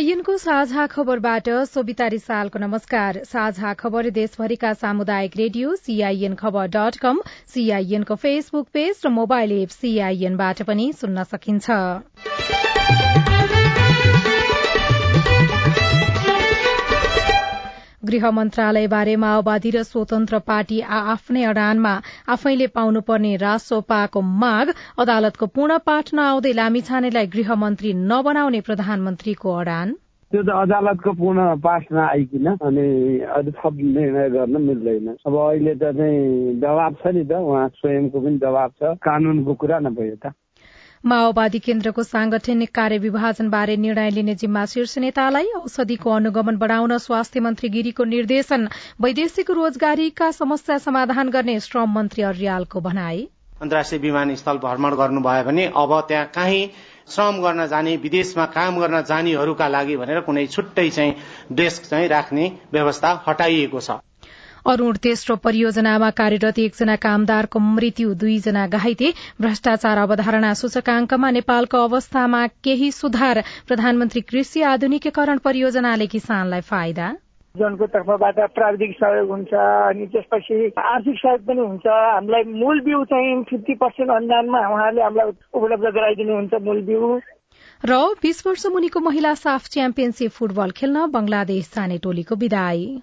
सीआईएनको साझा खबरबाट सोभिता रिसालको नमस्कार। साझा खबर देशभरिका सामुदायिक रेडियो सीआईएन खबर डट कम सीआईएनको फेसबुक पेज र मोबाइल एप सीआईएनबाट पनि सुन्न सकिन्छ। गृह मन्त्रालयबारे माओवादी र स्वतन्त्र पार्टी आफ्नै अडानमा आफैले पाउनुपर्ने रासोपाको माग अदालतको पूर्ण पाठ नआउँदै लामिछानेलाई गृह मन्त्री नबनाउने प्रधानमन्त्रीको अडान। त्यो त अदालतको पूर्ण पाठ नआइकन अनि अरू थप निर्णय गर्न मिल्दैन। अब अहिले त चाहिँ दबाब छ नि त उहाँ स्वयंको पनि दबाब छ कानूनको कुरा नभयो त। माओवादी केन्द्रको सांगठनिक कार्य विभाजनबारे निर्णय लिने जिम्मा शीर्ष नेतालाई औषधिको अनुगमन बढ़ाउन स्वास्थ्य मन्त्री गिरीको निर्देशन वैदेशिक रोजगारीका समस्या समाधान गर्ने श्रम मन्त्री अर्यालको भनाई। अन्तर्राष्ट्रिय विमानस्थल भ्रमण गर्नुभयो भने अब त्यहाँ काहीँ श्रम गर्न जाने विदेशमा काम गर्न जानेहरूका लागि भनेर कुनै छुट्टै चाहिँ डेस्क चाहिँ राख्ने व्यवस्था हटाइएको छ। अरूण तेस्रो परियोजनामा कार्यरत एकजना कामदारको मृत्यु दुईजना घाइते। भ्रष्टाचार अवधारणा सूचकांकमा नेपालको अवस्थामा केही सुधार। प्रधानमन्त्री कृषि आधुनिकीकरण परियोजनाले किसानलाई फाइदा? जनको तर्फबाट प्राविधिक सहयोग हुन्छ अनि त्यसपछि आर्थिक सहयोग पनि हुन्छ। हामीलाई मूल बिउ चाहिँ फिफ्टी पर्सेन्ट अनुदानमा उहाँहरूले हामीलाई उपलब्ध गराइदिनुहुन्छ मूल बिउ। र बीस वर्ष मुनिको महिला साफ च्याम्पियनशीप फुटबल खेल्न बंगलादेश जाने टोलीको विदाई।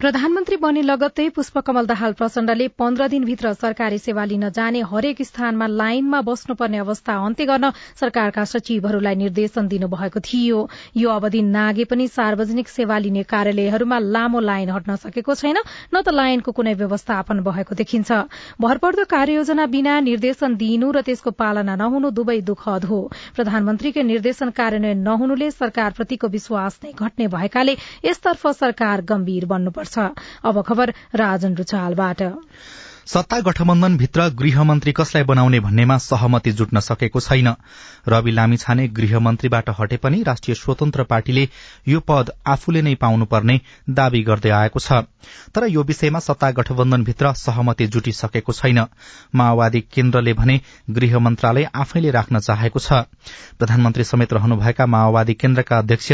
प्रधानमन्त्री बने लगत्तै पुष्पकमल दाहाल प्रचण्डले पन्ध्र दिनभित्र सरकारी सेवा लिन जाने हरेक स्थानमा लाइनमा बस्नुपर्ने अवस्था अन्त्य गर्न सरकारका सचिवहरूलाई निर्देशन दिनुभएको थियो। यो अवधि नागे पनि सार्वजनिक सेवा लिने कार्यालयहरूमा लामो लाइन हट्न सकेको छैन न त लाइनको कुनै व्यवस्थापन भएको देखिन्छ। भरपर्दो कार्ययोजना बिना निर्देशन दिइनु र त्यसको पालना नहुनु दुवै दुःखद हो। प्रधानमन्त्रीकै निर्देशन कार्यान्वयन नहुनुले सरकारप्रतिको विश्वास नै घट्ने भएकाले यसतर्फ सरकार गम्भीर बन्नुपर्छ। अब खबर राजन रुचालबाट। सत्ता गठबन्धनभित्र गृहमन्त्री कसलाई बनाउने भन्नेमा सहमति जुट्न सकेको छैन। रवि लामिछाने गृहमन्त्रीबाट हटे पनि राष्ट्रिय स्वतन्त्र पार्टीले यो पद आफूले नै पाउनुपर्ने दावी गर्दै आएको छ। तर यो विषयमा सत्ता गठबन्धनभित्र सहमति जुटिसकेको छैन। माओवादी केन्द्रले भने गृह मन्त्रालय आफैले राख्न चाहेको छ। प्रधानमन्त्री समेत रहनुभएका माओवादी केन्द्रका अध्यक्ष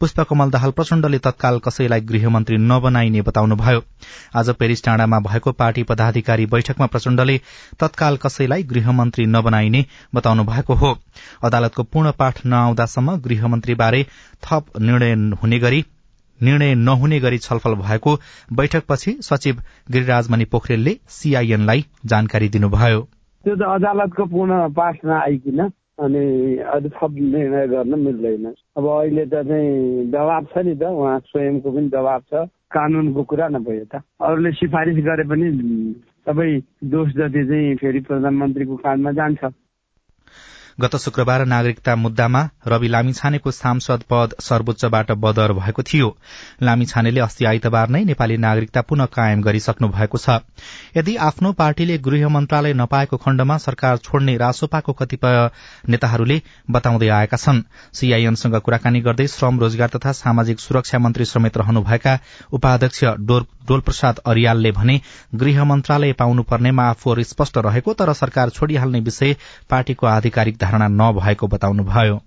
पुष्पकमल दाहाल प्रचण्डले तत्काल कसैलाई गृहमन्त्री नबनाइने बताउनुभयो। आज पेरिस टाँडामा भएको पार्टी पदाधिकारी बैठकमा प्रचण्डले तत्काल कसैलाई गृहमन्त्री नबनाइने बताउनु भएको हो। अदालतको पूर्ण पाठ नआउँदासम्म गृहमन्त्रीबारे थप निर्णय हुने गरी निर्णय नहुने गरी छलफल भएको बैठकपछि सचिव गिरिराजमणि पोखरेलले सीआईएनलाई जानकारी दिनुभयो। त्यो त अदालतको पूर्ण पाठ नआइकन अनि अरू थप निर्णय गर्न मिल्दैन। अब अहिले त चाहिँ दबाब छ नि त उहाँ स्वयंको पनि दबाब छ कानुनको कुरा नभयो त। अरूले सिफारिस गरे पनि सबै दोष जति चाहिँ फेरि प्रधानमन्त्रीको कानमा जान्छ। गत शुक्रबार नागरिकता मुद्दामा रवि लामिछानेको सांसद पद सर्वोच्चबाट बदर भएको थियो। लामिछानेले अस्ति आइतबार नै नेपाली नागरिकता पुनः कायम गरिसक्नु भएको छ। यदि आफ्नो पार्टीले गृह मन्त्रालय नपाएको खण्डमा सरकार छोड्ने रासोपाको कतिपय नेताहरूले बताउँदै आएका छन्। सीआईएमसँग कुराकानी गर्दै श्रम रोजगार तथा सामाजिक सुरक्षा मन्त्री समेत रहनुभएका उपाध्यक्ष डोलप्रसाद अरियालले भने गृह मन्त्रालय पाउनुपर्नेमा आफूहरू स्पष्ट रहेको तर सरकार छोडिहाल्ने विषय पार्टीको आधिकारिक धारणा नभएको बताउनुभयो।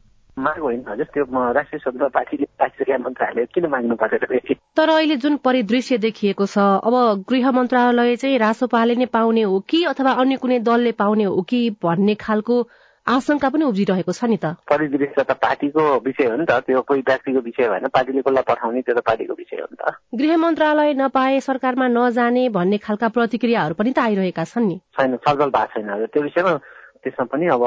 तर अहिले जुन परिदृश्य देखिएको छ अब गृह मन्त्रालय चाहिँ रासोपाले नै पाउने हो कि अथवा अन्य कुनै दलले पाउने हो कि भन्ने खालको आशंका पनि उब्जिरहेको छ नि त। परिदृश्य त पार्टीको विषय हो नि त। त्यो कोही व्यक्तिको विषय भएन पार्टीले कसलाई पठाउने त्यो त पार्टीको विषय हो नि त। गृह मन्त्रालय नपाए सरकारमा नजाने भन्ने खालका प्रतिक्रियाहरू पनि त आइरहेका छन् नि। छैन छलफल भएको छैन। त्यो विषयमा त्यसमा पनि अब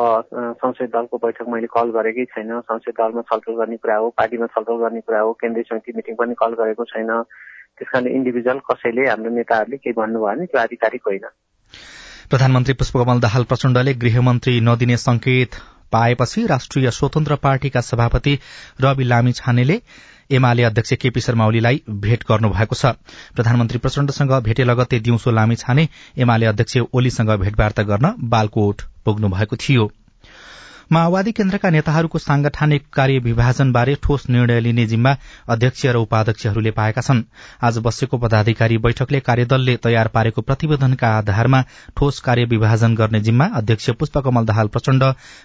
संसदीय दलको बैठक मैले कल गरेकै छैन। संसदीय दलमा छलफल गर्ने कुरा हो पार्टीमा छलफल गर्ने कुरा हो केन्द्रीय समिति मिटिङ पनि कल गरेको छैन। त्यस कारण इन्डिभिजुअल कसैले हाम्रो नेताहरूले केही भन्नुभयो भने त्यो आधिकारिक होइन। प्रधानमन्त्री पुष्पकमल दाहाल प्रचण्डले गृहमन्त्री नदिने संकेत पाएपछि राष्ट्रिय स्वतन्त्र पार्टीका सभापति रवि लामी छानेले एमाले अध्यक्ष केपी शर्मा ओलीलाई भेट गर्नुभएको छ। प्रधानमन्त्री प्रचण्डसँग भेटे लगत्तै दिउँसो लामी छाने एमाले अध्यक्ष ओलीसँग भेटवार्ता गर्न बालकोट पुग्नु भएको थियो। माओवादी केन्द्रका नेताहरूको सांगठनिक कार्य विभाजनबारे ठोस निर्णय लिने जिम्मा अध्यक्ष र उपाध्यक्षहरूले पाएका छन्। आज बसेको पदाधिकारी बैठकले कार्यदलले तयार पारेको प्रतिवेदनका आधारमा ठोस कार्य विभाजन गर्ने जिम्मा अध्यक्ष पुष्पकमल दाहाल प्रचण्ड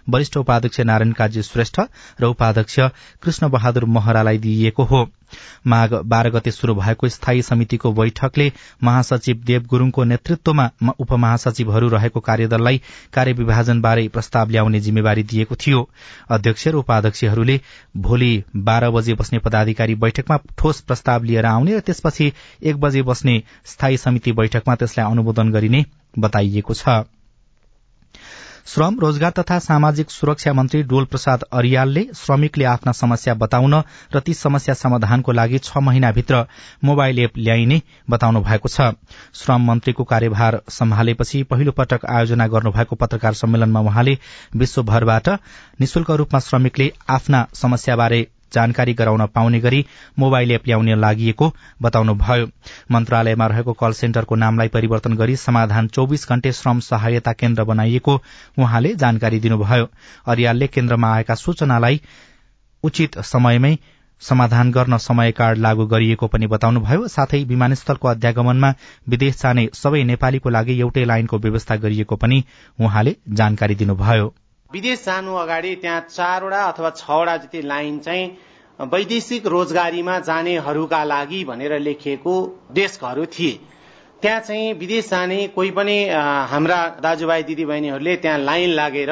वरिष्ठ उपाध्यक्ष नारायण काजी श्रेष्ठ र उपाध्यक्ष कृष्ण बहादुर महरालाई दिइएको हो। माघ बाह्र गते शुरू भएको स्थायी समितिको बैठकले महासचिव देव गुरूङको नेतृत्वमा उपमहासचिवहरू रहेको कार्यदललाई कार्यविभाजनबारे प्रस्ताव ल्याउने जिम्मेवारी दिएको थियो। अध्यक्ष र उपाध्यक्षहरूले भोलि बाह्र बजे बस्ने पदाधिकारी बैठकमा ठोस प्रस्ताव लिएर आउने र त्यसपछि एक बजे बस्ने स्थायी समिति बैठकमा त्यसलाई अनुमोदन गरिने बताइएको छ। श्रम रोजगार तथा सामाजिक सुरक्षा मन्त्री डोल प्रसाद अरियालले श्रमिकले आफ्ना समस्या बताउन र ती समस्या समाधानको लागि छ महिनाभित्र मोबाइल एप ल्याइने बताउनु भएको छ। श्रम मन्त्रीको कार्यभार सम्हालेपछि पहिलो पटक आयोजना गर्नुभएको पत्रकार सम्मेलनमा उहाँले विश्वभरबाट निशुल्क रूपमा श्रमिकले आफ्ना समस्याबारे जानकारी गराउन पाउने गरी मोबाइल एप ल्याउने लागि बताउनुभयो। मन्त्रालयमा रहेको कल सेन्टरको नामलाई परिवर्तन गरी समाधान चौविस घण्टे श्रम सहायता केन्द्र बनाइएको उहाँले जानकारी दिनुभयो। अरियालले केन्द्रमा आएका सूचनालाई उचित समयमै समाधान गर्न समय कार्ड लागू गरिएको पनि बताउनुभयो। साथै विमानस्थलको अध्यागमनमा विदेश जाने सबै नेपालीको लागि एउटै लाइनको व्यवस्था गरिएको पनि उहाँले जानकारी दिनुभयो। विदेश जानु अगाडि त्यहाँ चारवटा अथवा छवटा जति लाइन चाहिँ वैदेशिक रोजगारीमा जानेहरूका लागि भनेर लेखिएको डेस्कहरू थिए। त्यहाँ चाहिँ विदेश जाने कोही पनि हाम्रा दाजुभाइ दिदीबहिनीहरूले त्यहाँ लाइन लागेर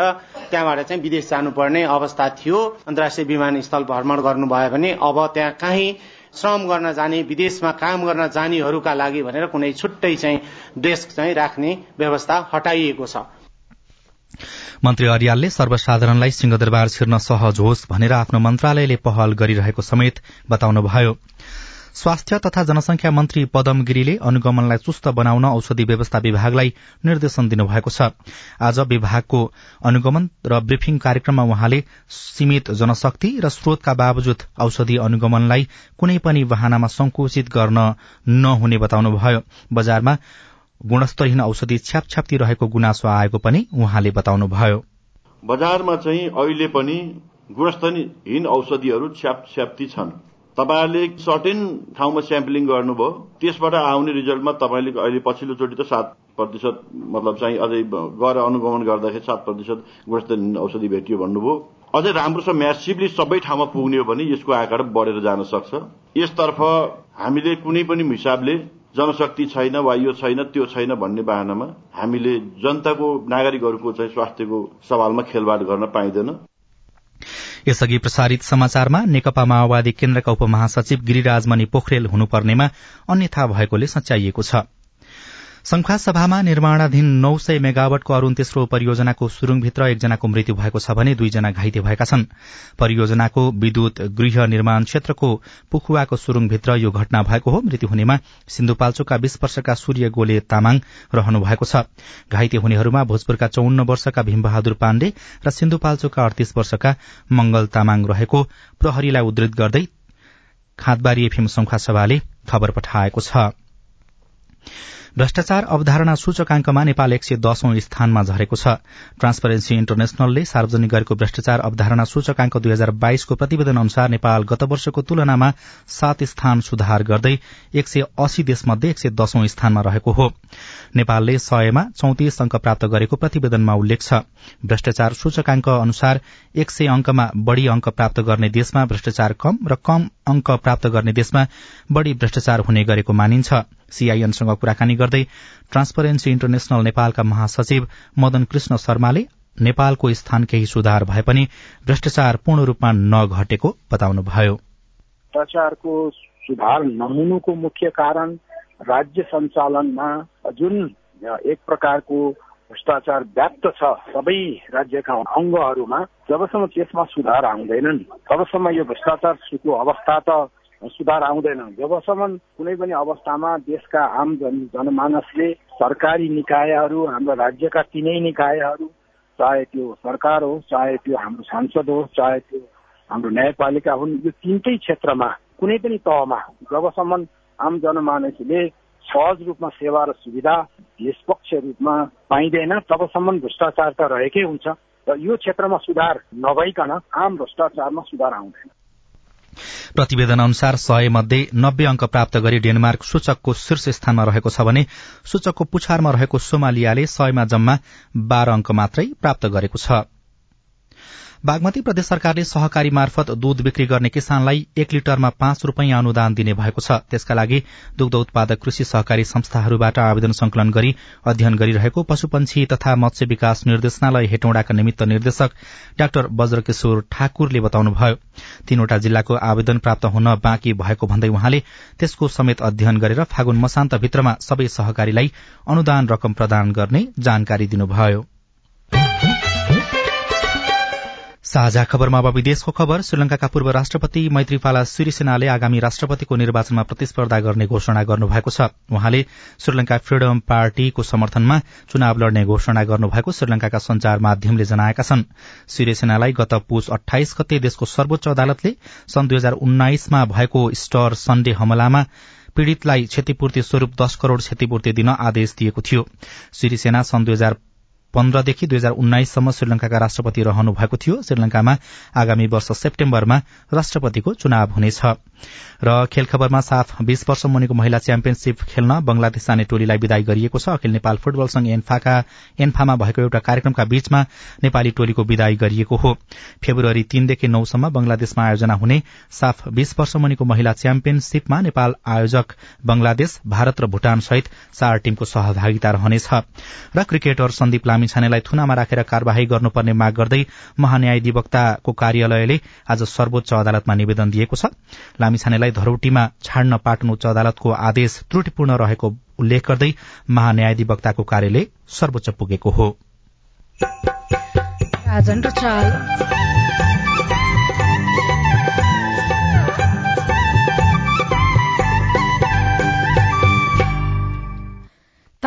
त्यहाँबाट चाहिँ विदेश जानुपर्ने अवस्था थियो। अन्तर्राष्ट्रिय विमानस्थल भ्रमण गर्नुभयो भने अब त्यहाँ काहीँ श्रम गर्न जाने विदेशमा काम गर्न जानेहरूका लागि भनेर कुनै छुट्टै चाहिँ डेस्क चाहिँ राख्ने व्यवस्था हटाइएको छ। मन्त्री अरियालले सर्वसाधारणलाई सिंहदरबार छिर्न सहज होस् भनेर आफ्नो मन्त्रालयले पहल गरिरहेको समेत बताउनुभयो। स्वास्थ्य तथा जनसंख्या मन्त्री पदम गिरीले अनुगमनलाई चुस्त बनाउन औषधि व्यवस्था विभागलाई निर्देशन दिनुभएको छ। आज विभागको अनुगमन र ब्रिफिङ कार्यक्रममा उहाँले सीमित जनशक्ति र स्रोतका बावजुद औषधि अनुगमनलाई कुनै पनि वाहनामा संकुचित गर्न नहुने बताउनुभयो। बजारमा गुणस्तरहीन औषधि छ्यापछ्याप्ती रहेको गुनासो आएको पनि उहाँले बताउनुभयो। बजारमा चाहिँ अहिले पनि गुणस्तरहीन औषधिहरू छ्यापछ्याप्ती छन्। तपाईँहरूले सर्टेन ठाउँमा स्याम्पलिङ गर्नुभयो त्यसबाट आउने रिजल्टमा तपाईँले अहिले पछिल्लोचोटि त सात प्रतिशत मतलब चाहिँ अझै गएर अनुगमन गर्दाखेरि सात प्रतिशत गुणस्तरहीन औषधि भेटियो भन्नुभयो। अझै राम्रोसँग म्यासिभली सबै ठाउँमा पुग्ने हो भने यसको आकार बढेर जान सक्छ। यसतर्फ हामीले कुनै पनि हिसाबले जनशक्ति छैन वा यो छैन त्यो छैन भन्ने बाहनामा हामीले जनताको नागरिकहरूको चाहिँ स्वास्थ्यको सवालमा खेलवाड गर्न पाइँदैन। यसअघि प्रसारित समाचारमा नेकपा माओवादी केन्द्रका उपमहासचिव गिरिराजमणि पोखरेल हुनुपर्नेमा अन्यथा भएकोले सच्याइएको छ। संखुवा सभामा निर्माणाधीन नौ सय मेगावटको अरूण तेस्रो परियोजनाको सुरुङभित्र एकजनाको मृत्यु भएको छ भने दुईजना घाइते भएका छन्। परियोजनाको विद्युत गृह निर्माण क्षेत्रको पुखुवाको सुरुङभित्र यो घटना भएको हो। मृत्यु हुनेमा सिन्धुपाल्चोकका बीस वर्षका सूर्य गोले तामाङ रहनु भएको छ। घाइते हुनेहरूमा भोजपुरका चौन्न वर्षका भीमबहादुर पाण्डे र सिन्धुपाल्चोकका अडतीस वर्षका मंगल तामाङ रहेको प्रहरीलाई उद्धत गर्दै खाँदबारी एफएम संखुवा सभाले खबर पठाएको छ। भ्रष्टाचार अवधारणा सूचकांकमा नेपाल एक सय दशौं स्थानमा झरेको छ। ट्रान्सपरेन्सी इन्टरनेशनलले सार्वजनिक गरेको भ्रष्टाचार अवधारणा सूचकांक दुई हजार बाइसको प्रतिवेदन अनुसार नेपाल गत वर्षको तुलनामा सात स्थान सुधार गर्दै एक सय अस्सी देशमध्ये एक सय दशौं स्थानमा रहेको हो। नेपालले सयमा चौतिस अंक प्राप्त गरेको प्रतिवेदनमा उल्लेख छ। भ्रष्टाचार सूचकांक अनुसार एक सय अंकमा बढ़ी अंक प्राप्त गर्ने देशमा भ्रष्टाचार कम र कम अंक प्राप्त गर्ने देशमा बढ़ी भ्रष्टाचार हुने गरेको मानिन्छ। सीआईएनसँग कुराकानी गर्दै ट्रान्सपरेन्सी इन्टरनेशनल नेपालका महासचिव मदन कृष्ण शर्माले नेपालको स्थान केही सुधार भए पनि भ्रष्टाचार पूर्ण रूपमा नघटेको बताउनुभयो। भ्रष्टाचारको सुधार नहुनुको मुख्य कारण राज्य सञ्चालनमा जुन एक प्रकारको भ्रष्टाचार व्याप्त छ सबै राज्यका अङ्गहरूमा जबसम्म त्यसमा सुधार आउँदैनन् तबसम्म यो भ्रष्टाचारको अवस्था त सुधार आउँदैन। जबसम्म कुनै पनि अवस्थामा देशका आम जन जनमानसले सरकारी निकायहरू हाम्रो राज्यका तिनै निकायहरू चाहे त्यो सरकार होस् चाहे त्यो हाम्रो सांसद होस् चाहे त्यो हाम्रो न्यायपालिका हुन् यो तिनटै क्षेत्रमा कुनै पनि तहमा जबसम्म आम जनमानसले सहज रूपमा सेवा र सुविधा निष्पक्ष रूपमा पाइँदैन। तबसम्म भ्रष्टाचार त रहेकै हुन्छ। र यो क्षेत्रमा सुधार नभइकन आम भ्रष्टाचारमा सुधार आउँदैन। प्रतिवेदन अनुसार सय मध्ये नब्बे अंक प्राप्त गरी डेनमार्क सूचकको शीर्ष स्थानमा रहेको छ भने सूचकको पुछारमा रहेको सोमालियाले सयमा जम्मा बाह्र अंक मात्रै प्राप्त गरेको छ। बागमती प्रदेश सरकारले सहकारी मार्फत दूध बिक्री गर्ने किसानलाई एक लिटरमा पाँच रूपियाँ अनुदान दिने भएको छ। त्यसका लागि दुग्ध उत्पादक कृषि सहकारी संस्थाहरूबाट आवेदन संकलन गरी अध्ययन गरिरहेको पशुपन्छी तथा मत्स्य विकास निर्देशनालय हेटौडाका निमित्त निर्देशक डाक्टर वज्रकिशोर ठाकुरले बताउनुभयो। तीनवटा जिल्लाको आवेदन प्राप्त हुन बाँकी भएको भन्दै उहाँले त्यसको समेत अध्ययन गरेर फागुन मसान्तभित्रमा सबै सहकारीलाई अनुदान रकम प्रदान गर्ने जानकारी दिनुभयो। साझा खबरमा अब विदेशको खबर। श्रीलंकाका पूर्व राष्ट्रपति मैत्रीपाला सिरिसेनाले आगामी राष्ट्रपतिको निर्वाचनमा प्रतिस्पर्धा गर्ने घोषणा गर्नुभएको छ। उहाँले श्रीलंका फ्रीडम पार्टीको समर्थनमा चुनाव लड्ने घोषणा गर्नुभएको श्रीलंकाका संचार माध्यमले जनाएका छन्। सिरिसेनालाई गत पुष अठाइस गते देशको सर्वोच्च अदालतले सन् दुई हजार उन्नाइसमा भएको स्टर सन्डे हमलामा पीड़ितलाई क्षतिपूर्ति स्वरूप दश करोड़ क्षतिपूर्ति दिन आदेश दिएको थियो। सिरिसेना सन् दुई हजार पन्ध्रदेखि दुई हजार उन्नाइससम्म श्रीलंकाका राष्ट्रपति रहनु भएको थियो। श्रीलंकामा आगामी वर्ष सेप्टेम्बरमा राष्ट्रपतिको चुनाव हुनेछ। र खेल खबरमा साफ बीस वर्ष मुनिको महिला च्याम्पियनशीप खेल्न बंगलादेश जाने टोलीलाई विदाई गरिएको छ। अखिल नेपाल फुटबल संघ एन्फामा भएको एउटा कार्यक्रमका बीचमा नेपाली टोलीको विदाई गरिएको हो। फेब्रुअरी तीनदेखि नौसम्म बंगलादेशमा आयोजना हुने साफ बीस वर्ष मुनिको महिला च्याम्पियनशीपमा नेपाल आयोजक बंगलादेश भारत र भूटान सहित चार टीमको सहभागिता रहनेछ। र क्रिकेटर सन्दीप छानेलाई थुनामा राखेर कार्यवाही गर्नुपर्ने माग गर्दै महान्यायाधिवक्ताको कार्यालयले आज सर्वोच्च अदालतमा निवेदन दिएको छ। लामिछानेलाई धरौटीमा छाड्न पाटन उच्च अदालतको आदेश त्रुटिपूर्ण रहेको उल्लेख गर्दै महान्यायाधिवक्ताको कार्यालय सर्वोच्च पुगेको हो।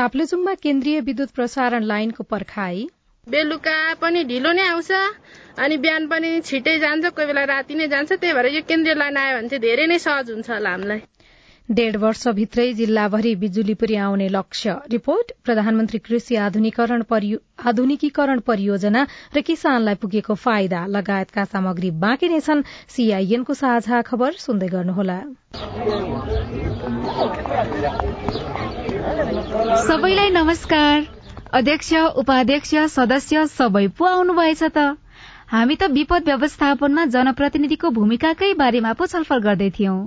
ताप्लेजुङमा केन्द्रीय विद्युत प्रसारण लाइनको पर्खाई। बेलुका पनि ढिलो नै आउँछ अनि बिहान पनि छिटै जान्छ कोही बेला राति नै जान्छ त्यही भएर यो केन्द्रीय लाइन आयो भने चाहिँ धेरै नै सहज हुन्छ होला हामीलाई। डेढ वर्षभित्रै जिल्लाभरि बिजुली पुर्याउने लक्ष्य। रिपोर्ट प्रधानमन्त्री कृषि आधुनिकीकरण परियोजना र किसानलाई पुगेको फाइदा लगायतका सामग्री बाँकी नै छन्। सीआईएनको साझा खबर सुन्दै गर्नुहोला। सबैलाई नमस्कार। अध्यक्ष उपाध्यक्ष सदस्य सबै पो आउनुभएछ त? हामी त विपद व्यवस्थापनमा जनप्रतिनिधिको भूमिकाकै बारेमा पो छलफल गर्दै थियौं।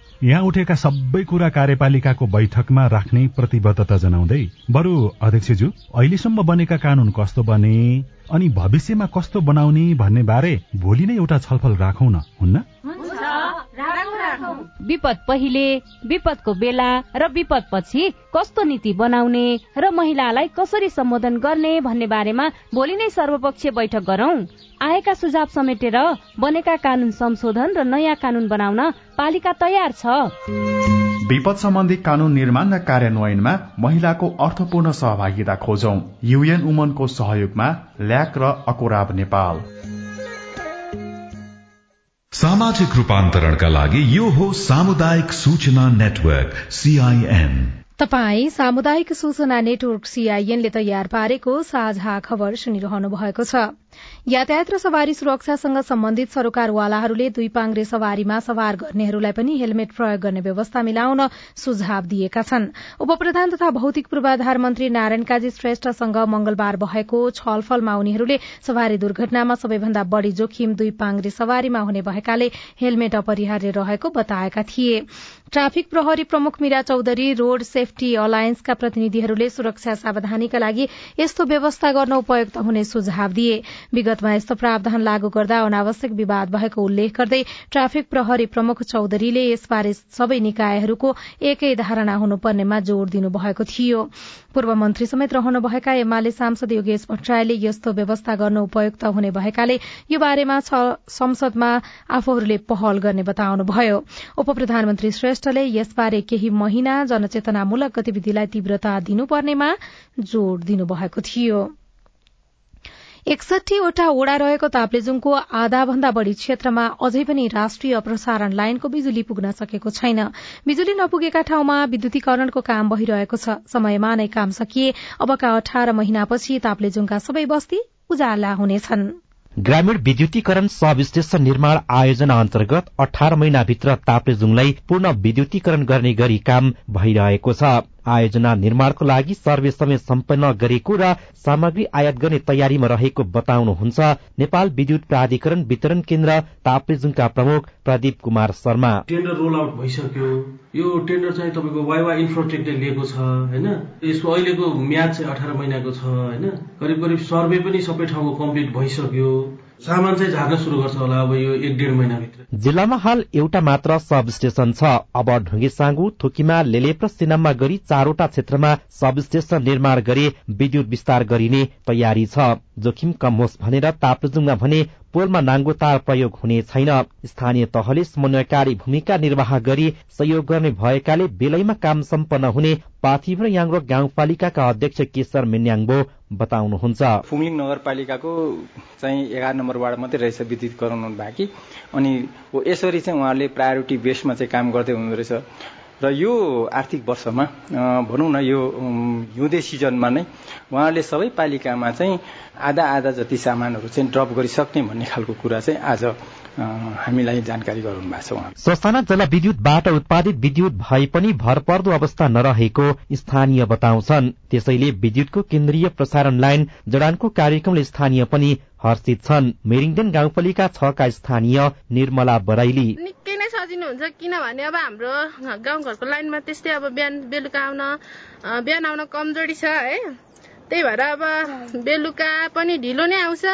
यहाँ उठेका सबै कुरा कार्यपालिकाको बैठकमा राख्ने प्रतिबद्धता जनाउँदै बरु अध्यक्षज्यू अहिलेसम्म बनेका कानून कस्तो बने अनि भविष्यमा कस्तो बनाउने भन्ने बारे भोलि नै एउटा छलफल राखौ न हुन्न? विपद पहिले विपदको बेला र विपद पछि कस्तो नीति बनाउने र महिलालाई कसरी सम्बोधन गर्ने भन्ने बारेमा भोलि नै सर्वपक्षीय बैठक गरौं। आएका सुझाव समेटेर बनेका कानून संशोधन र नयाँ कानून बनाउन पालिका तयार छ। विपद सम्बन्धी कानून निर्माण र कार्यान्वयनमा महिलाको अर्थपूर्ण सहभागिता खोजौं। युएन उमनको सहयोगमा ल्याक र अकोराब नेपाल। सामाजिक रूपान्तरणका लागि यो हो सामुदायिक सूचना नेटवर्क सीआईएन तपाई सामुदायिक सूचना नेटवर्क सीआईएनले तयार पारेको साझा खबर सुनिरहनु भएको छ। यातायात र सवारी सुरक्षासँग सम्बन्धित सरोकारवालाहरूले दुई पाङ्रे सवारीमा सवार गर्नेहरूलाई पनि हेलमेट प्रयोग गर्ने व्यवस्था मिलाउन सुझाव दिएका छन्। उपप्रधान तथा भौतिक पूर्वाधार मन्त्री नारायण काजी श्रेष्ठसँग मंगलबार भएको छलफलमा उनीहरूले सवारी दुर्घटनामा सबैभन्दा बढ़ी जोखिम दुई पाङ्रे सवारीमा हुने भएकाले हेलमेट अपरिहार्य रहेको बताएका थिए। ट्राफिक प्रहरी प्रमुख मीरा चौधरी रोड सेफ्टी अलायन्सका प्रतिनिधिहरूले सुरक्षा सावधानीका लागि यस्तो व्यवस्था गर्न उपयुक्त हुने सुझाव दिए। विगतमा यस्तो प्रावधान लागू गर्दा अनावश्यक विवाद भएको उल्लेख गर्दै ट्राफिक प्रहरी प्रमुख चौधरीले यसबारे सबै निकायहरूको एकै धारणा हुनुपर्नेमा जोड़ दिनुभएको थियो। पूर्व मन्त्री समेत रहनुभएका एमाले सांसद योगेश भट्टराईले यस्तो व्यवस्था गर्न उपयुक्त हुने भएकाले यो बारेमा संसदमा आफूहरूले पहल गर्ने बताउनुभयो। उप प्रधानमन्त्री श्रेष्ठले यसबारे केही महिना जनचेतनामूलक गतिविधिलाई तीव्रता दिनुपर्नेमा जोड़ दिनुभएको थियो। एकसठीवटा ओड़ा रहेको ताप्लेजुङको आधा भन्दा बढ़ी क्षेत्रमा अझै पनि राष्ट्रिय प्रसारण लाइनको बिजुली पुग्न सकेको छैन। बिजुली नपुगेका ठाउँमा विद्युतीकरणको काम भइरहेको छ। समयमा नै काम सकिए। अबका अठार महिनापछि ताप्लेजुङका सबै बस्ती उजाला हुनेछन्। ग्रामीण विद्युतीकरण सब स्टेशन निर्माण आयोजना अन्तर्गत अठार महिनाभित्र ताप्लेजुङलाई पूर्ण विद्युतीकरण गर्ने गरी काम भइरहेको छ। आयोजना निर्माणको लागि सर्वे समय सम्पन्न गरेको र सामग्री आयात गर्ने तयारीमा रहेको बताउनुहुन्छ नेपाल विद्युत प्राधिकरण वितरण केन्द्र ताप्लेजुङका प्रमुख Pradeep Kumar Sharma. Tender roll out भइसक्यो। यो टेन्डर चाहिँ तपाईँको वाइवा इन्फ्रोटेकले लिएको छ होइन? यसको अहिलेको म्याच चाहिँ अठार महिनाको छ होइन? करिब करिब सर्वे पनि सबै ठाउँको कम्प्लिट भइसक्यो। सामान चाहिँ सुरु गर्छ होला अब यो जिल्लामा हाल एउटा मात्र सब स्टेशन छ। अब ढुङ्गे साङ्गु थुकीमा लेलेप र सिनाममा गरी चारवटा क्षेत्रमा सब स्टेशन निर्माण गरी विद्युत विस्तार गरिने तयारी छ। जोखिम कम होस् भनेर ताप्लेजुङमा भने पोलमा नाङ्गो तार प्रयोग हुने छैन। स्थानीय तहले समन्वयकारी भूमिका निर्वाह गरी सहयोग गर्ने भएकाले बेलैमा काम सम्पन्न हुने पाथिभ्र याङ्रो गाउँपालिकाका अध्यक्ष केशर मिन्याङ्बो बताउनुहुन्छ। फुङलिङ नगरपालिकाको चाहिँ एघार नम्बर वार्ड मात्रै रहेछ विद्युतीकरण बाँकी। अनि यसरी चाहिँ उहाँले प्रायोरिटी बेसमा चाहिँ काम गर्दै हुँदो रहेछ। र यो आर्थिक वर्षमा भनौँ न यो हिउँदे सिजनमा नै उहाँहरूले सबै पालिकामा चाहिँ आधा आधा जति सामानहरू चाहिँ ड्रप गरिसक्ने भन्ने खालको कुरा चाहिँ आज हामीलाई जानकारी गराउनु भएको छ ससाना जलविद्युतबाट उत्पादित विद्युत भए पनि भरपर्दो अवस्था नरहेको स्थानीय बताउँछन्। त्यसैले विद्युतको केन्द्रीय प्रसारण लाइन जडानको कार्यक्रमले स्थानीय पनि हर्षित छन्। मेरिङदेन गाउँपालिका छका स्थानीय निर्मला बराइली। सजिलो हुन्छ किनभने अब हाम्रो गाउँघरको लाइनमा त्यस्तै अब बिहान बेलुका आउन बिहान आउन कमजोरी छ है। त्यही भएर अब बेलुका पनि ढिलो नै आउँछ।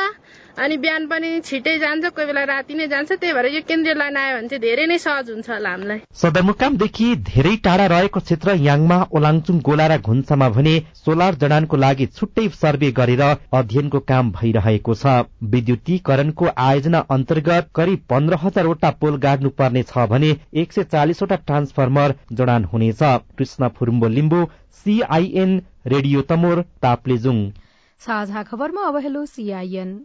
अनि बिहान पनि छिटै जान्छ कोही बेला राति नै जान्छ त्यही भएर यो केन्द्रीय लाइन आयो भने चाहिँ धेरै नै सहज हुन्छ होला हामीलाई। सदरमुकामदेखि धेरै टाढा रहेको क्षेत्र याङमा ओलाङचुङ गोला र घुन्सामा भने सोलर जडानको लागि छुट्टै सर्वे गरेर अध्ययनको काम भइरहेको छ। विद्युतीकरणको आयोजना अन्तर्गत करिब पन्ध्र हजारवटा पोल गाड्नु पर्ने छ भने एक सय चालिसवटा ट्रान्सफर्मर जडान हुनेछ। Krishna Phurumbo Limbu CIN radio Tamor Taplejung. साझा खबरमा अब हेलो सीआईएन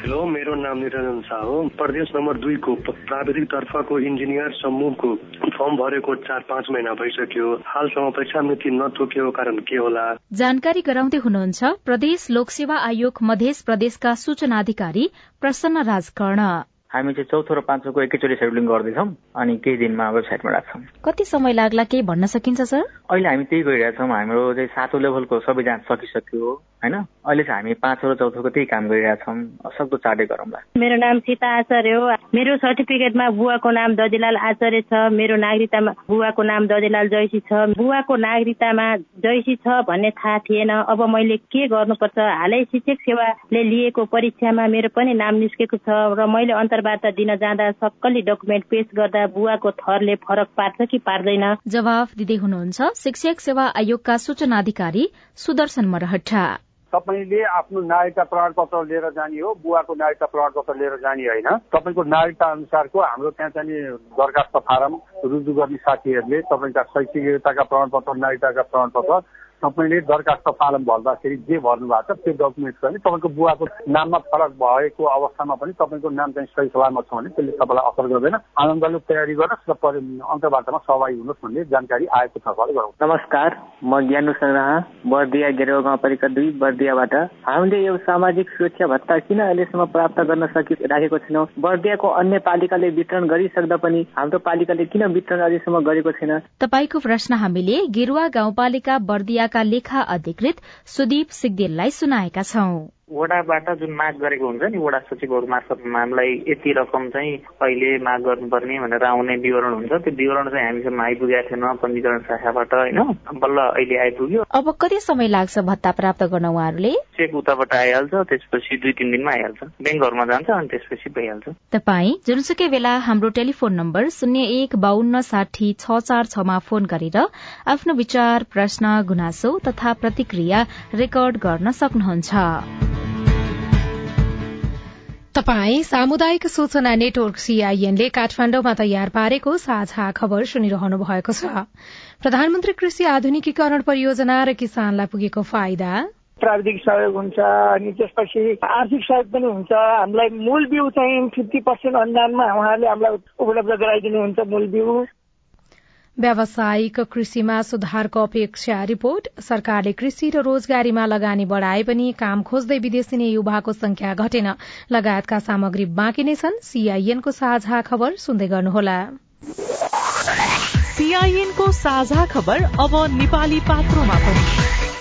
हेलो मेरो नाम निरञ्जन शाह हो। प्रदेश नम्बर दुईको प्राविधिक तर्फको इन्जिनियर समूहको फर्म भरेको चार पाँच महिना भइसक्यो। हालसम्म परीक्षा मिति नतोकिएको कारण के होला? जानकारी गराउँदै हुनुहुन्छ प्रदेश लोकसेवा आयोग मध्य प्रदेशका सूचना अधिकारी प्रसन्न राज कर्ण हामी चाहिँ चौथो र पाँचौँको एकैचोटि सेड्युलिङ गर्दैछौँ अनि केही दिनमा वेबसाइटमा राख्छौँ। कति समय लाग्ला केही भन्न सकिन्छ सर? अहिले हामी त्यही गरिरहेछौँ हाम्रो चाहिँ सातौँ लेभलको सबै जाँच सकिसक्यो। होइन? अहिले चाहिँ हामी पाँचौँ र चौथोको त्यही काम गरिरहेछौँ। सक्दो चाँडै गरौँला। मेरो नाम सीता आचार्य हो। मेरो सर्टिफिकेटमा बुवाको नाम दजिलाल आचार्य छ। मेरो नागरिकतामा बुवाको नाम दजिलाल जैसी छ। बुवाको नागरिकतामा जैसी छ भन्ने थाहा थिएन। अब मैले के गर्नुपर्छ? हालै शिक्षक सेवाले लिएको परीक्षामा मेरो पनि नाम निस्केको छ र मैले अन्तर्वार्ता दिन जाँदा सक्कली डकुमेन्ट पेश गर्दा बुवाको थरले फरक पार्छ कि पार्दैन? जवाफ दिँदै हुनुहुन्छ शिक्षक सेवा आयोगका सूचना अधिकारी सुदर्शन मरहटा तपाईँले आफ्नो नागरिकता प्रमाणपत्र लिएर जाने हो बुवाको नागरिकता प्रमाणपत्र लिएर जाने होइन। तपाईँको नागरिकता अनुसारको हाम्रो त्यहाँ चाहिँ दरखास्त फारम रुजु गर्ने साथीहरूले तपाईँका शैक्षिक योग्यताका प्रमाणपत्र नागरिकताका प्रमाणपत्र तपाईँले दरखास्त फारम भर्दाखेरि जे भर्नु भएको छ त्यो डकुमेन्ट पनि तपाईँको बुवाको नाममा फरक भएको अवस्थामा पनि तपाईँको नाम चाहिँ सही सलामत छ भने त्यसले तपाईँलाई असर गर्दैन। आनन्दले तयारी गर्नुहोस् र अन्तर्वार्तामा सहभागी हुनुहोस् भन्ने जानकारी आएको छ गरौँ। नमस्कार म ज्ञानु सङ्ग्रह बर्दिया गेरो गाउँपालिका दुई बर्दियाबाट। हामीले यो सामाजिक सुरक्षा भत्ता किन अहिलेसम्म प्राप्त गर्न सकिराखेको छैनौँ? बर्दियाको अन्य पालिकाले वितरण गरिसक्दा पनि हाम्रो पालिकाले किन वितरण अहिलेसम्म गरेको छैन? तपाईँको प्रश्न हामीले गेरुवा गाउँपालिका बर्दिया जिल्लाका लेखा अधिकृत सुदीप सिगदेललाई सुनाएका छौं। वडाबाट जुन माग गरेको हुन्छ नि वडा सचिवहरू मार्फत हामीलाई यति रकम चाहिँ अहिले माग गर्नुपर्ने भनेर आउने विवरण हुन्छ त्यो विवरण चाहिँ हामीसम्म आइपुगेको थिएन पञ्जीकरण शाखाबाट होइन? बल्ल अहिले आइपुग्यो। अब कति समय लाग्छ भत्ता प्राप्त गर्न उहाँहरूले? चेक उताबाट आइहाल्छ त्यसपछि दुई तिन दिनमा आइहाल्छ। ब्याङ्कहरूमा जान्छ अनि त्यसपछि भइहाल्छ। तपाईँ जुनसुकै बेला हाम्रो टेलिफोन नम्बर शून्य एक बान्न साठी छ चार छमा फोन गरेर आफ्नो विचार प्रश्न गुनासो तथा प्रतिक्रिया रेकर्ड गर्न सक्नुहुन्छ। तपाई सामुदायिक सूचना नेटवर्क सीआईएनले काठमाण्डुमा तयार पारेको साझा खबर सुनिरहनु भएको छ। प्रधानमन्त्री कृषि आधुनिकीकरण परियोजना र किसानलाई पुगेको फाइदा? प्राविधिक सहयोग हुन्छ अनि त्यसपछि आर्थिक सहयोग पनि हुन्छ। हामीलाई मूल बिउ चाहिँ फिफ्टी पर्सेन्ट अनुदानमा उहाँहरूले हामीलाई उपलब्ध गराइदिनुहुन्छ मूल बिउ। व्यावसायिक कृषिमा सुधारको अपेक्षा रिपोर्ट सरकारले कृषि र रोजगारीमा लगानी बढ़ाए पनि काम खोज्दै विदेशी नै युवाको संख्या घटेन। लगायतका सामग्री बाँकी नै छन्। सीआईएनको साझा खबर सुन्दै गर्नुहोला। सीआईएनको साझा खबर अब नेपाली पात्रोमा पनि।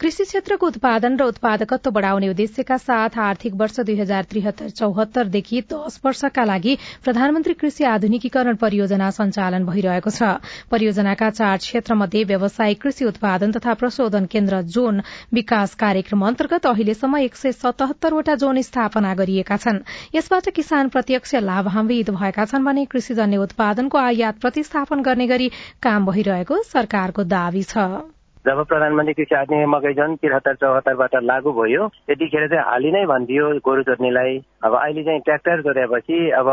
कृषि क्षेत्रको उत्पादन र उत्पादकत्व बढ़ाउने उद्देश्यका साथ आर्थिक वर्ष दुई हजार त्रिहत्तर चौहत्तरदेखि दश वर्षका लागि प्रधानमन्त्री कृषि आधुनिकीकरण परियोजना सञ्चालन भइरहेको छ। परियोजनाका चार क्षेत्रमध्ये व्यावसायिक कृषि उत्पादन तथा प्रशोधन केन्द्र जोन विकास कार्यक्रम अन्तर्गत अहिलेसम्म एक सय सतहत्तरवटा जोन स्थापना गरिएका छन्। यसबाट किसान प्रत्यक्ष लाभान्वित भएका छन् भने कृषिजन्य उत्पादनको आयात प्रतिस्थापन गर्ने गरी काम भइरहेको सरकारको दावी छ। जब प्रधानमन्त्री कृषि आधुनिक मकै झन् त्रिहत्तर चौहत्तरबाट लागू भयो त्यतिखेर चाहिँ हालि नै भनिदियो गोरु जोत्नेलाई अब अहिले चाहिँ ट्र्याक्टर जोतेपछि अब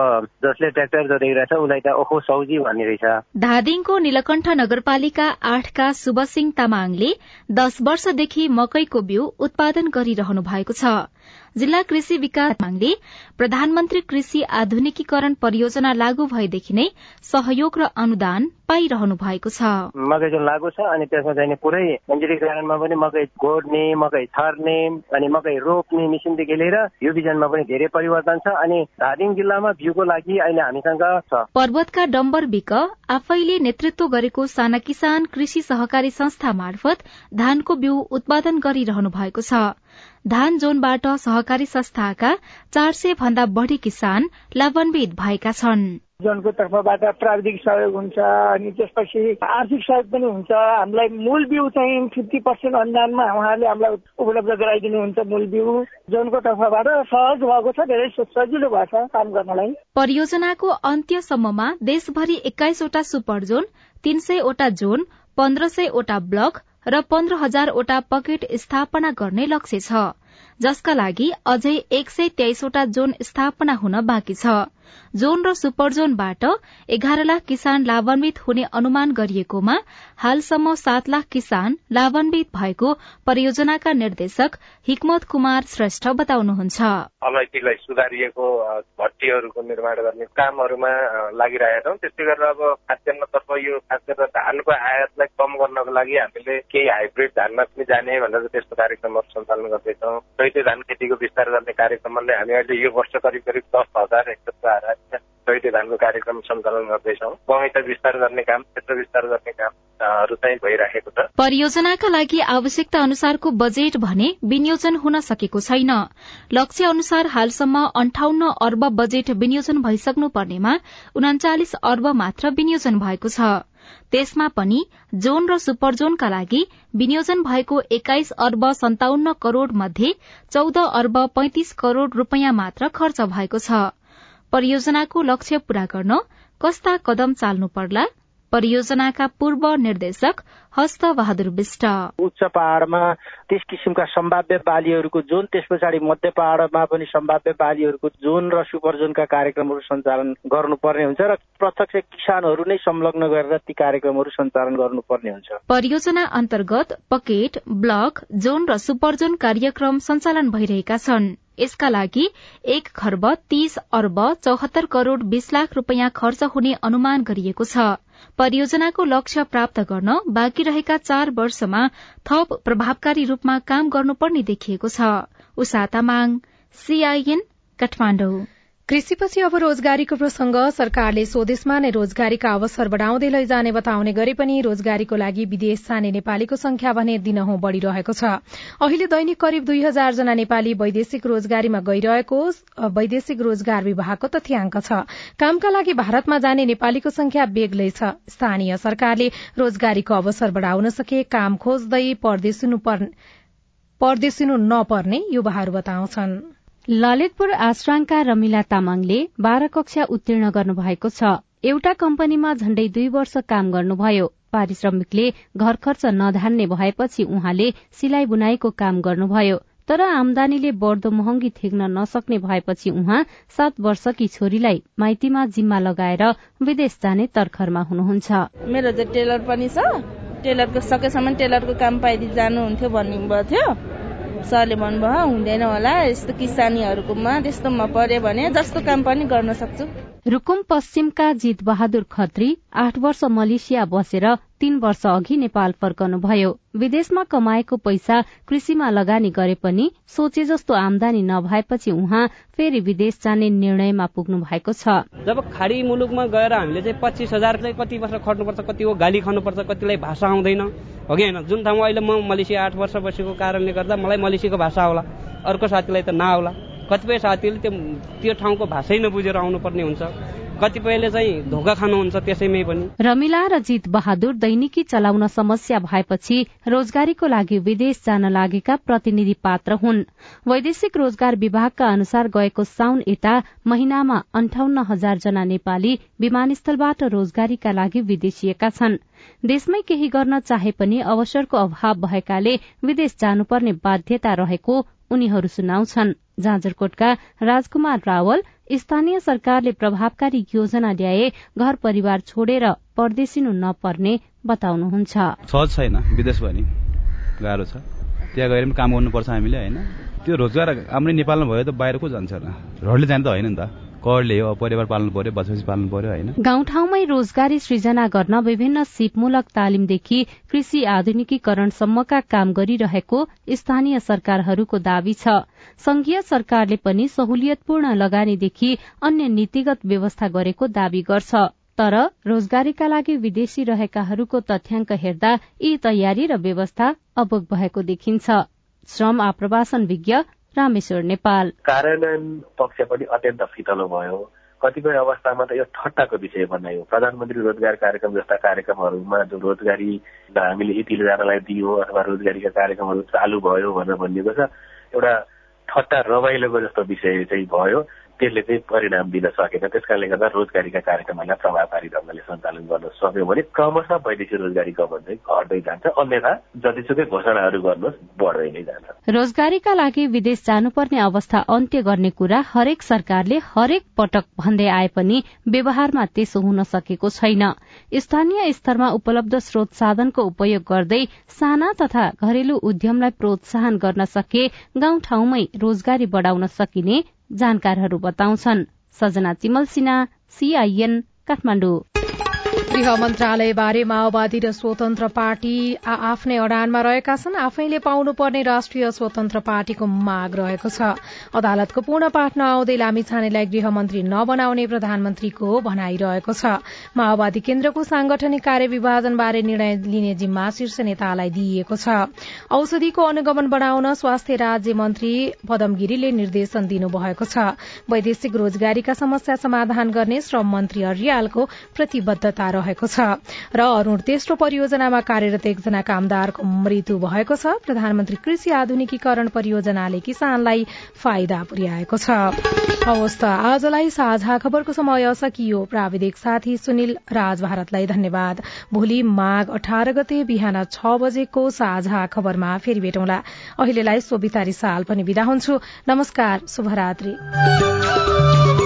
जसले ट्र्याक्टर जोतेको रहेछ उसलाई त ओखो सौजी भन्ने रहेछ। धादिङको निलकण्ठ नगरपालिका आठका शुभसिंह तामाङले दश वर्षदेखि मकैको बिउ उत्पादन गरिरहनु भएको छ। जिल्ला कृषि विकास माङले प्रधानमन्त्री कृषि आधुनिकीकरण परियोजना लागू भएदेखि नै सहयोग र अनुदान पाइरहनु भएको छ। मकै जुन लागू छ अनि त्यसमा चाहिँ पुरै इन्जिनियरिङमा पनि मकै गोड्ने मकै छर्ने अनि मकै रोप्ने मेसिनदेखि लिएर यो बिजनमा पनि धेरै परिवर्तन छ अनि धादिङ जिल्लामा भ्यूको लागि अहिले हामीसँग छ। पर्वतका डम्बर बिक आफैले नेतृत्व गरेको साना किसान कृषि सहकारी संस्था मार्फत धानको बिउ उत्पादन गरिरहनु भएको छ। धान जोनबाट सहकारी संस्थाका चार सय भन्दा बढ़ी किसान लाभान्वित भएका छन्। जोनको तर्फबाट प्राविधिक सहयोग हुन्छ अनि त्यसपछि आर्थिक सहयोग पनि हुन्छ। हामीलाई मूल बिउ चाहिँ फिफ्टी पर्सेन्ट अनुदानमा उहाँहरूले हामीलाई उपलब्ध गराइदिनुहुन्छ मूल बिउ। जोनको तर्फबाट सहज भएको छ धेरै सजिलो भएको छ काम गर्नलाई। परियोजनाको अन्त्यसम्ममा देशभरि एक्काइसवटा सुपर जोन तीन सयवटा जोन पन्ध्र सयवटा ब्लक र पन्ध्र हजारवटा पकेट स्थापना गर्ने लक्ष्य छ। जसका लागि अझै एक सय तेइसवटा जोन स्थापना हुन बाँकी छ। जोन र सुपर जोनबाट एघार लाख किसान लाभान्वित हुने अनुमान गरिएकोमा हालसम्म सात लाख किसान लाभान्वित भएको परियोजनाका निर्देशक हिक्मत कुमार श्रेष्ठ बताउनुहुन्छ। अलैँचीलाई सुधारिएको भट्टीहरूको निर्माण गर्ने कामहरूमा लागिरहेका छौँ। त्यसै गरेर अब खाद्यान्नतर्फ यो खास धानको आयातलाई कम गर्नको लागि हामीले केही हाइब्रिड धानमा पनि जाने भनेर त्यस्तो कार्यक्रमहरू सञ्चालन गर्दैछौँ। दैत्य धान खेतीको विस्तार गर्ने कार्यक्रमले हामी अहिले यो वर्ष करिब करिब दस हजार हेक्टरको दैत्य धानको कार्यक्रम सञ्चालन गर्दैछौँ। बगैँचा विस्तार गर्ने काम क्षेत्र विस्तार गर्ने कामहरू चाहिँ भइराखेको छ। परियोजनाका लागि आवश्यकता अनुसारको बजेट भने विनियोजन हुन सकेको छैन। लक्ष्य अनुसार हालसम्म अन्ठाउन्न अर्ब बजेट विनियोजन भइसक्नु पर्नेमा उनाचालिस अर्ब मात्र विनियोजन भएको छ। त्यसमा पनि जोन र सुपर जोनका लागि विनियोजन भएको एक्काइस अर्ब सन्ताउन्न करोड़ मध्ये चौध अर्ब पैंतिस करोड़ रूपियाँ मात्र खर्च भएको छ। परियोजनाको लक्ष्य पूरा गर्न कस्ता कदम चाल्नु पर्ला? परियोजनाका पूर्व निर्देशक हस्त बहादुर विष्ट। उच्च पहाड़मा त्यस किसिमका सम्भाव्य बालीहरूको जोन त्यस पछाडि मध्य पहाड़मा पनि सम्भाव्य बालीहरूको जोन र सुपर जोनका कार्यक्रमहरू सञ्चालन गर्नुपर्ने हुन्छ र प्रत्यक्ष किसानहरू नै संलग्न गरेर ती कार्यक्रमहरू सञ्चालन गर्नुपर्ने हुन्छ। परियोजना अन्तर्गत पकेट ब्लक जोन र सुपर जोन कार्यक्रम सञ्चालन भइरहेका छन्। यसका लागि एक खर्ब तीस अर्ब चौहत्तर करोड़ बीस लाख रूपियाँ खर्च हुने अनुमान गरिएको छ। परियोजनाको लक्ष्य प्राप्त गर्न बाँकी रहेका चार वर्षमा थप प्रभावकारी रूपमा काम गर्नुपर्ने देखिएको छ। उषा तामाङ सीआईएन काठमाडौँ कृषिपछि अब रोजगारीको प्रसंग सरकारले स्वदेशमा नै रोजगारीका अवसर बढ़ाउँदै लैजाने बताउने गरे पनि रोजगारीको लागि विदेश जाने नेपालीको संख्या भने दिनहौं बढ़िरहेको छ। अहिले दैनिक करिब दुई हजार जना नेपाली वैदेशिक रोजगारीमा गइरहेको वैदेशिक रोजगार विभागको तथ्याङ्क छ। कामका लागि भारतमा जाने नेपालीको संख्या बेग्लै छ। स्थानीय सरकारले रोजगारीको अवसर बढ़ाउन सके काम खोज्दै परदेशिनु नपर्ने युवाहरू बताउँछन्। ललितपुर आश्राङका रमिला तामाङले बाह्र कक्षा उत्तीर्ण गर्नुभएको छ। एउटा कम्पनीमा झण्डै दुई वर्ष काम गर्नुभयो। पारिश्रमिकले घर खर्च नधान्ने भएपछि उहाँले सिलाइ बुनाईको काम गर्नुभयो। तर आमदानीले बढ़दो महँगी थेग्न नसक्ने भएपछि उहाँ सात वर्षकी छोरीलाई माइतीमा जिम्मा लगाएर विदेश जाने तर्खरमा हुनुहुन्छ। मेरो टेलर पनि छ। टेलरको सकेसम्म टेलरको काम पाइदिई जानुहुन्थ्यो भन्नुभएको थियो। सरले भन्नुभयो हुँदैन होला यस्तो किसानीहरूकोमा त्यस्तोमा पर्यो भने जस्तो काम पनि गर्न सक्छु। रुकुम पश्चिमका जित बहादुर खत्री आठ वर्ष मलेसिया बसेर तीन वर्ष अघि नेपाल फर्कनुभयो। विदेशमा कमाएको पैसा कृषिमा लगानी गरे पनि सोचे जस्तो आमदानी नभएपछि उहाँ फेरि विदेश जाने निर्णयमा पुग्नु भएको छ। जब खाडी मुलुकमा गएर हामीले चाहिँ पच्चिस हजार कति वर्ष खट्नुपर्छ कति हो गाली खानुपर्छ कतिलाई भाषा आउँदैन। हो कि होइन जुन ठाउँमा अहिले म मलेसिया आठ वर्ष बसेको कारणले गर्दा मलाई मलेसियाको भाषा आउला अर्को साथीलाई त नआउला। कतिपय साथीहरूले त्यो त्यो ठाउँको भाषै नबुझेर आउनुपर्ने हुन्छ। कतिपयले चाहिँ धोका खानुहुन्छ त्यसैमै पनि। रमिला र जित बहादुर दैनिकी चलाउन समस्या भएपछि रोजगारीको लागि विदेश जान लागेका प्रतिनिधि पात्र हुन्। वैदेशिक रोजगार विभागका अनुसार गएको साउन यता महिनामा अन्ठाउन्न हजार जना नेपाली विमानस्थलबाट रोजगारीका लागि विदेशिएका छन्। देशमै केही गर्न चाहे पनि अवसरको अभाव भएकाले विदेश जानुपर्ने बाध्यता रहेको उनीहरू सुनाउँछन्। जाजरकोटका राजकुमार रावल स्थानीय सरकारले प्रभावकारी योजना ल्याए घर परिवार छोडेर परदेशिनु नपर्ने बताउनुहुन्छ। सहज छैन विदेश पनि गाह्रो छ। त्यहाँ गएर पनि काम गर्नुपर्छ हामीले होइन? त्यो रोजगार हाम्रो नेपालमा भयो त बाहिर को जान्छ घरले जाने त होइन नि त। करले हो परिवार पाल्नु पर्यो बसोसी पाल्नु पर्यो होइन? गाउँठाउँमै रोजगारी सृजना गर्न विभिन्न सिपमूलक तालिमदेखि कृषि आधुनिकीकरणसम्मका काम गरिरहेको स्थानीय सरकारहरूको दावी छ। संघीय सरकारले पनि सहुलियतपूर्ण लगानीदेखि अन्य नीतिगत व्यवस्था गरेको दावी गर्छ। तर रोजगारीका लागि विदेशी रहेकाहरूको तथ्याङ्क हेर्दा यी तयारी र व्यवस्था अबोग भएको देखिन्छ। श्रम आप्रवासन विज्ञ रामेश्वर नेपाल। कार्यान्वयन पक्ष पनि अत्यन्त फितलो भयो। कतिपय अवस्थामा त यो ठट्टाको विषय बनायो। प्रधानमन्त्री रोजगार कार्यक्रम जस्ता कार्यक्रमहरूमा जो रोजगारी हामीले यतिजनालाई दियो अथवा रोजगारीका कार्यक्रमहरू चालु भयो भनेर भनिएको छ एउटा ठट्टा रमाइलोको जस्तो विषय चाहिँ भयो। त्यसले चाहिँ परिणाम दिन सकेन। त्यस कारणले गर्दा रोजगारीका कार्यक्रमहरूलाई प्रभावकारी ढङ्गले सञ्चालन गर्न सक्यो भने क्रमशः वैदेशिक रोजगारी गमन चाहिँ घट्दै जान्छ। अन्यथा जतिसुकै घोषणाहरू गर्नुहोस् बढ्दै नै जान्छ। रोजगारीका लागि विदेश जानुपर्ने अवस्था अन्त्य गर्ने कुरा हरेक सरकारले हरेक पटक भन्दै आए पनि व्यवहारमा त्यसो हुन सकेको छैन। स्थानीय स्तरमा उपलब्ध स्रोत साधनको उपयोग गर्दै साना तथा घरेलु उद्यमलाई प्रोत्साहन गर्न सके गाउँठाउँमै रोजगारी बढ़ाउन सकिने जानकारहरू बताउँछन्। सजना चिमल सिन्हा सीआईएन काठमाडौँ। गृह मन्त्रालयबारे माओवादी र स्वतन्त्र पार्टी आफ्नै अडानमा रहेका छन्। आफैले पाउनुपर्ने राष्ट्रिय स्वतन्त्र पार्टीको माग रहेको छ। अदालतको पूर्ण पाठ नआउँदै लामिछानेलाई गृहमन्त्री नबनाउने प्रधानमन्त्रीको भनाइरहेको छ। माओवादी केन्द्रको सांगठनिक कार्य विभाजनबारे निर्णय लिने जिम्मा शीर्ष नेतालाई दिइएको छ। औषधिको अनुगमन बढ़ाउन स्वास्थ्य राज्य मन्त्री पदम गिरीले निर्देशन दिनुभएको छ। वैदेशिक रोजगारीका समस्या समाधान गर्ने श्रम मन्त्री अर्यालको प्रतिबद्धता रहेको छ। र अरूण तेस्रो परियोजनामा कार्यरत एकजना कामदारको मृत्यु भएको छ। प्रधानमन्त्री कृषि आधुनिकीकरण परियोजनाले किसानलाई फाइदा पुर्याएको छ। आजलाई साझा खबरको समय सकियो। प्राविधिक साथी सुनिल राज भारतलाई धन्यवाद। भोलि माघ अठार गते बिहान छ बजेको साझा खबरमा फेरि भेटौँला। अहिलेलाई सोभितारी साल पनि विदा हुन्छु। नमस्कार शुभरात्री।